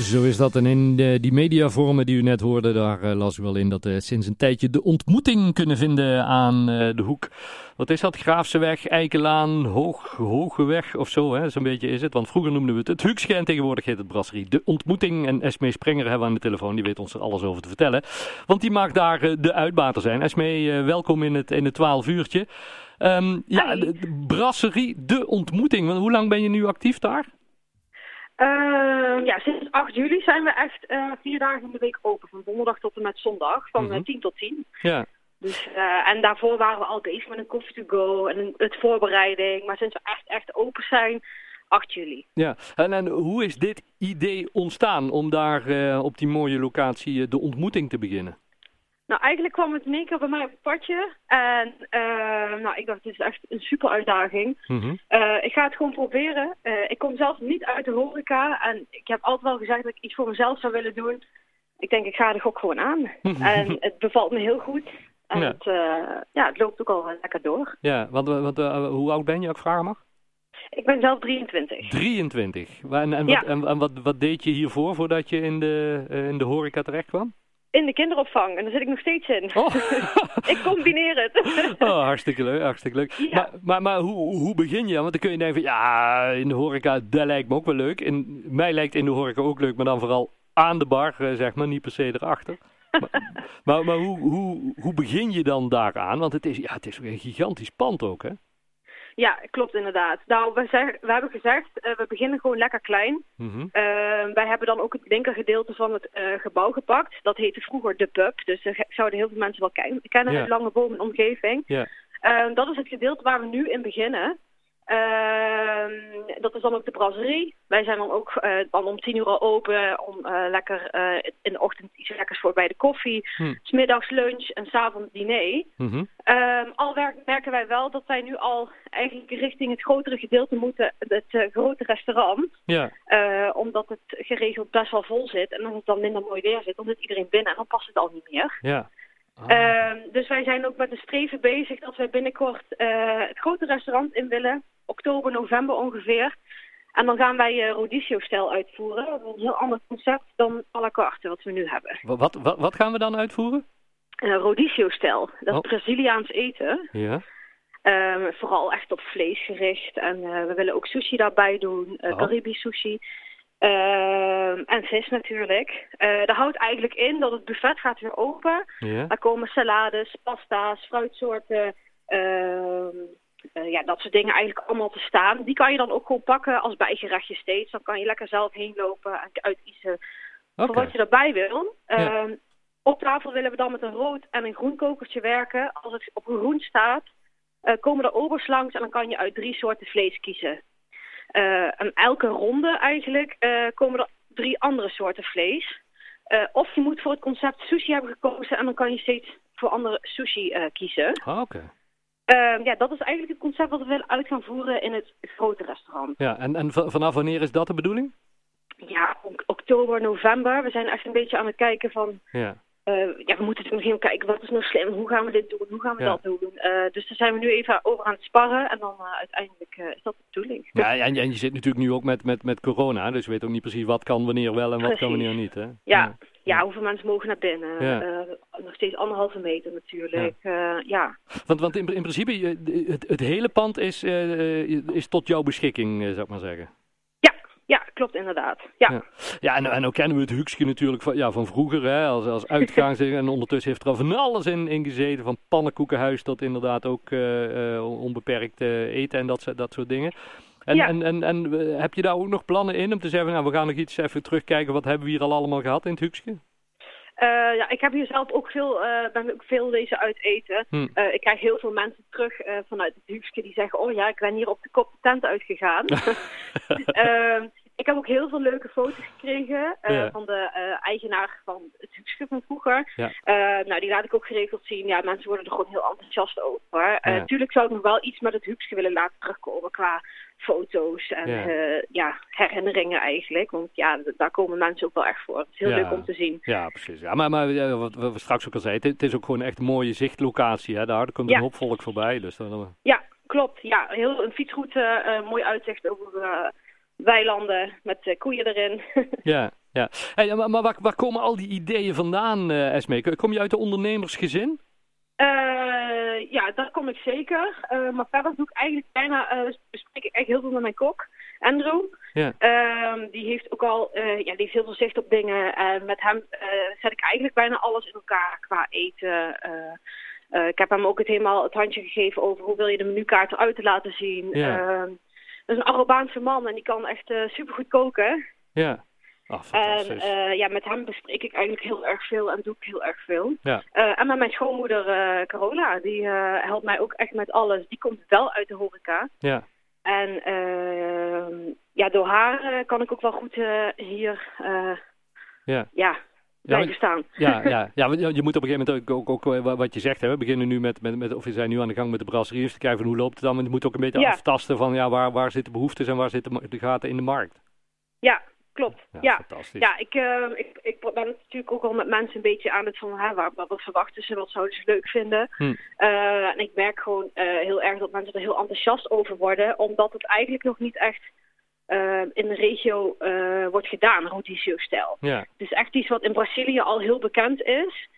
Zo is dat. En in de, die mediavormen die u net hoorde, daar uh, las u wel in dat we sinds een tijdje de ontmoeting kunnen vinden aan uh, de hoek. Wat is dat? Graafseweg, Eikelaan, Hoog, Hogeweg of zo, zo'n beetje is het. Want vroeger noemden we het het Huukske en tegenwoordig heet het Brasserie. De ontmoeting en Esmee Sprenger hebben we aan de telefoon, die weet ons er alles over te vertellen. Want die mag daar de uitbater zijn. Esmee, welkom in het, in het 12 uurtje. Um, ja, de, de Brasserie, de ontmoeting. Want hoe lang ben je nu actief daar? Uh, ja, sinds 8 juli zijn we echt uh, vier dagen in de week open. Van donderdag tot en met zondag. Van mm -hmm. 10 tot 10. Ja. Dus, uh, en daarvoor waren we al bezig met een coffee to go en een, het voorbereiding. Maar sinds we echt, echt open zijn, 8 juli. Ja, en, en hoe is dit idee ontstaan om daar op die mooie locatie de ontmoeting te beginnen? Nou, eigenlijk kwam het in één keer bij mij op het padje. En uh, nou, ik dacht, dit is echt een super uitdaging. Mm -hmm. uh, ik ga het gewoon proberen. Uh, ik kom zelf niet uit de horeca. En ik heb altijd wel gezegd dat ik iets voor mezelf zou willen doen. Ik denk, ik ga de gok gewoon aan. en het bevalt me heel goed. En Ja. Het, ja, het loopt ook al lekker door. Ja, want, want hoe oud ben je, als ik vragen mag? Ik ben zelf 23. 23. En, en, Ja. wat, en, en wat, wat deed je hiervoor, voordat je in de, in de horeca terecht kwam? In de kinderopvang. En daar zit ik nog steeds in. Oh. ik combineer het. Oh, hartstikke leuk, hartstikke leuk. Ja. Maar, maar, maar hoe, hoe begin je? Want dan kun je denken van, ja, in de horeca, dat lijkt me ook wel leuk. Mij lijkt in de horeca ook leuk, maar dan vooral aan de bar, eh, zeg maar, niet per se erachter. maar maar, maar hoe, hoe, hoe begin je dan daaraan? Want het is, ja, het is een gigantisch pand ook, hè? Ja, klopt inderdaad. Nou, we, zeg, we hebben gezegd, uh, we beginnen gewoon lekker klein. Mhm. Uh, wij hebben dan ook het linkergedeelte van het uh, gebouw gepakt. Dat heette vroeger de pub. Dus dat zouden heel veel mensen wel ken kennen, Ja. uit Lange Boom en omgeving. Ja. Uh, dat is het gedeelte waar we nu in beginnen. Ehm, dat is dan ook de brasserie. Wij zijn dan ook uh, dan om tien uur al open om uh, lekker uh, in de ochtend iets lekkers voor bij de koffie. Hm. Smiddags lunch en s'avonds diner. Mhm. Ehm, al merken wij wel dat wij nu al eigenlijk richting het grotere gedeelte moeten, het grote restaurant. Ja. Omdat het geregeld best wel vol zit. En als het dan minder mooi weer zit, dan zit iedereen binnen en dan past het al niet meer. Ja. Ah. Ehm, dus wij zijn ook met een streven bezig dat wij binnenkort uh, het grote restaurant in willen. Oktober, november ongeveer. En dan gaan wij uh, Rodicio-stijl uitvoeren. Dat is een heel ander concept dan à la carte wat we nu hebben. Wat, wat, wat gaan we dan uitvoeren? Uh, Rodicio-stijl. Dat is Oh. Braziliaans eten. Ja. Um, vooral echt op vlees gericht. En uh, we willen ook sushi daarbij doen. Uh, Oh. Caribisch sushi. Um, en vis natuurlijk. Uh, dat houdt eigenlijk in dat het buffet gaat weer open. Ja. Daar komen salades, pasta's, fruitsoorten. ehm, uh, ja, dat soort dingen eigenlijk allemaal te staan. Die kan je dan ook gewoon pakken als bijgerechtje steeds. Dan kan je lekker zelf heen lopen en uitkiezen voor wat je erbij wil. Um, op tafel willen we dan met een rood en een groen kokertje werken. Als het op groen staat, uh, komen er obers langs en dan kan je uit drie soorten vlees kiezen. En elke ronde eigenlijk uh, komen er drie andere soorten vlees. Uh, of je moet voor het concept sushi hebben gekozen en dan kan je steeds voor andere sushi kiezen. Ah, Oké. Uh, ja, dat is eigenlijk het concept wat we willen uit gaan voeren in het grote restaurant. Ja, en, en vanaf wanneer is dat de bedoeling? Ja, ok- oktober, november. We zijn echt een beetje aan het kijken van... Ja. Uh, ja, we moeten natuurlijk nog kijken wat is nou slim, hoe gaan we dit doen, hoe gaan we Ja. dat doen. Uh, dus daar zijn we nu even over aan het sparren en dan uh, uiteindelijk is dat de bedoeling. Ja, en, en je zit natuurlijk nu ook met, met, met corona, dus je weet ook niet precies wat kan wanneer wel en wat kan wanneer niet. Hè? Ja, ja. ja hoeveel mensen mogen naar binnen? Ja. Nog steeds anderhalve meter natuurlijk. Ja. Ja. Want, want in, in principe, het, het hele pand is, is tot jouw beschikking, zou ik maar zeggen. Klopt inderdaad. Ja. Ja. Ja, en, en ook kennen we het Huukske natuurlijk van, ja, van vroeger, hè, als, als uitgangs... en ondertussen heeft er al van alles in, in gezeten, van pannenkoekenhuis tot inderdaad ook uh, uh, onbeperkt uh, eten en dat, dat soort dingen. En, Ja. en, en, en heb je daar ook nog plannen in om te zeggen, nou, we gaan nog iets even terugkijken, wat hebben we hier al allemaal gehad in het? Uh, ja, ik heb hier zelf ook veel, uh, ben ook veel deze uit eten. Hm. Uh, ik krijg heel veel mensen terug vanuit het Huukske die zeggen, oh ja, ik ben hier op de kop de tent uitgegaan. ik heb ook heel veel leuke foto's gekregen eh, Ja. van de eh, eigenaar van het huisje van vroeger. Ja. Eh, nou, die laat ik ook geregeld zien. Ja, mensen worden er gewoon heel enthousiast over. Ja. Tuurlijk zou ik nog wel iets met het huisje willen laten terugkomen qua foto's en Ja. herinneringen eigenlijk. Want ja, daar komen mensen ook wel echt voor. Het is heel leuk om te zien. Ja, precies. Ja, maar, maar wat we straks ook al zeiden, het, is ook gewoon echt een mooie zichtlocatie. Hè? Daar, komt een hoop volk voorbij. Dus dan, Ja, klopt. Ja, heel, een fietsroute, mooi uitzicht over weilanden met eh, koeien erin. ja, ja. Hey, maar maar waar, waar komen al die ideeën vandaan, eh Esme? Kom je uit een ondernemersgezin? Eh, ja, daar kom ik zeker. Maar verder doe ik eigenlijk bijna, eh, bespreek ik echt heel veel met mijn kok, Andrew. Ja. Ehm, die heeft ook al, ja, die heeft heel veel zicht op dingen. En met hem zet ik eigenlijk bijna alles in elkaar qua eten. Ik heb hem ook het helemaal het handje gegeven over hoe wil je de menukaart eruit te laten zien. Ja. Dat is een Arubaanse man en die kan echt super supergoed koken. Ja. Ah, En fantastisch. eh, ja, met hem bespreek ik eigenlijk heel erg veel en doe ik heel erg veel. Ja. Eh, en met mijn schoonmoeder eh, Carola, die eh, helpt mij ook echt met alles. Die komt wel uit de horeca. ja. En ehm, ja, door haar eh, kan ik ook wel goed eh, hier eh, Ja. ja, blijven staan. Ja, ja, ja, want je moet op een gegeven moment ook, ook, ook eh, wat je zegt, hè, we beginnen nu met, met, met, of we zijn nu aan de gang met de brasserie, dus te kijken van hoe loopt het dan, maar je moet ook een beetje Ja. aftasten van ja, waar, waar zitten behoeftes en waar zitten de gaten in de markt. Ja, klopt. Ja, Ja, fantastisch. ja ik, eh, ik, ik ben natuurlijk ook al met mensen een beetje aan het van, hè, waar, wat verwachten ze, wat zouden ze leuk vinden. Hm. Eh, en ik merk gewoon heel erg dat mensen er heel enthousiast over worden, omdat het eigenlijk nog niet echt in de regio eh, wordt gedaan, rodizio-stijl. Ja, Het is echt iets wat in Brazilië al heel bekend is.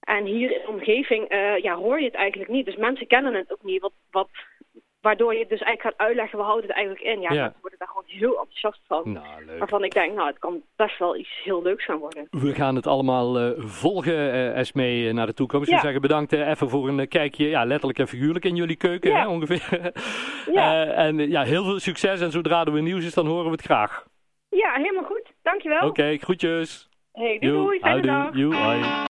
En hier in de omgeving eh, ja, hoor je het eigenlijk niet. Dus mensen kennen het ook niet. Wat, wat, waardoor je dus eigenlijk gaat uitleggen, we houden het eigenlijk in. Ja, Ja. mensen worden daar heel enthousiast van. nou. Waarvan ik denk, nou, het kan best wel iets heel leuks gaan worden. We gaan het allemaal eh, volgen, Esme, eh, naar de toekomst. Ja. zeggen bedankt even voor een kijkje, ja, letterlijk en figuurlijk in jullie keuken, Ja. hè, ongeveer. Ja. En ja, heel veel succes en zodra er weer nieuws is, dan horen we het graag. Ja, helemaal goed. Dankjewel. Oké, groetjes. Hey, doei, doei. Fijne dag.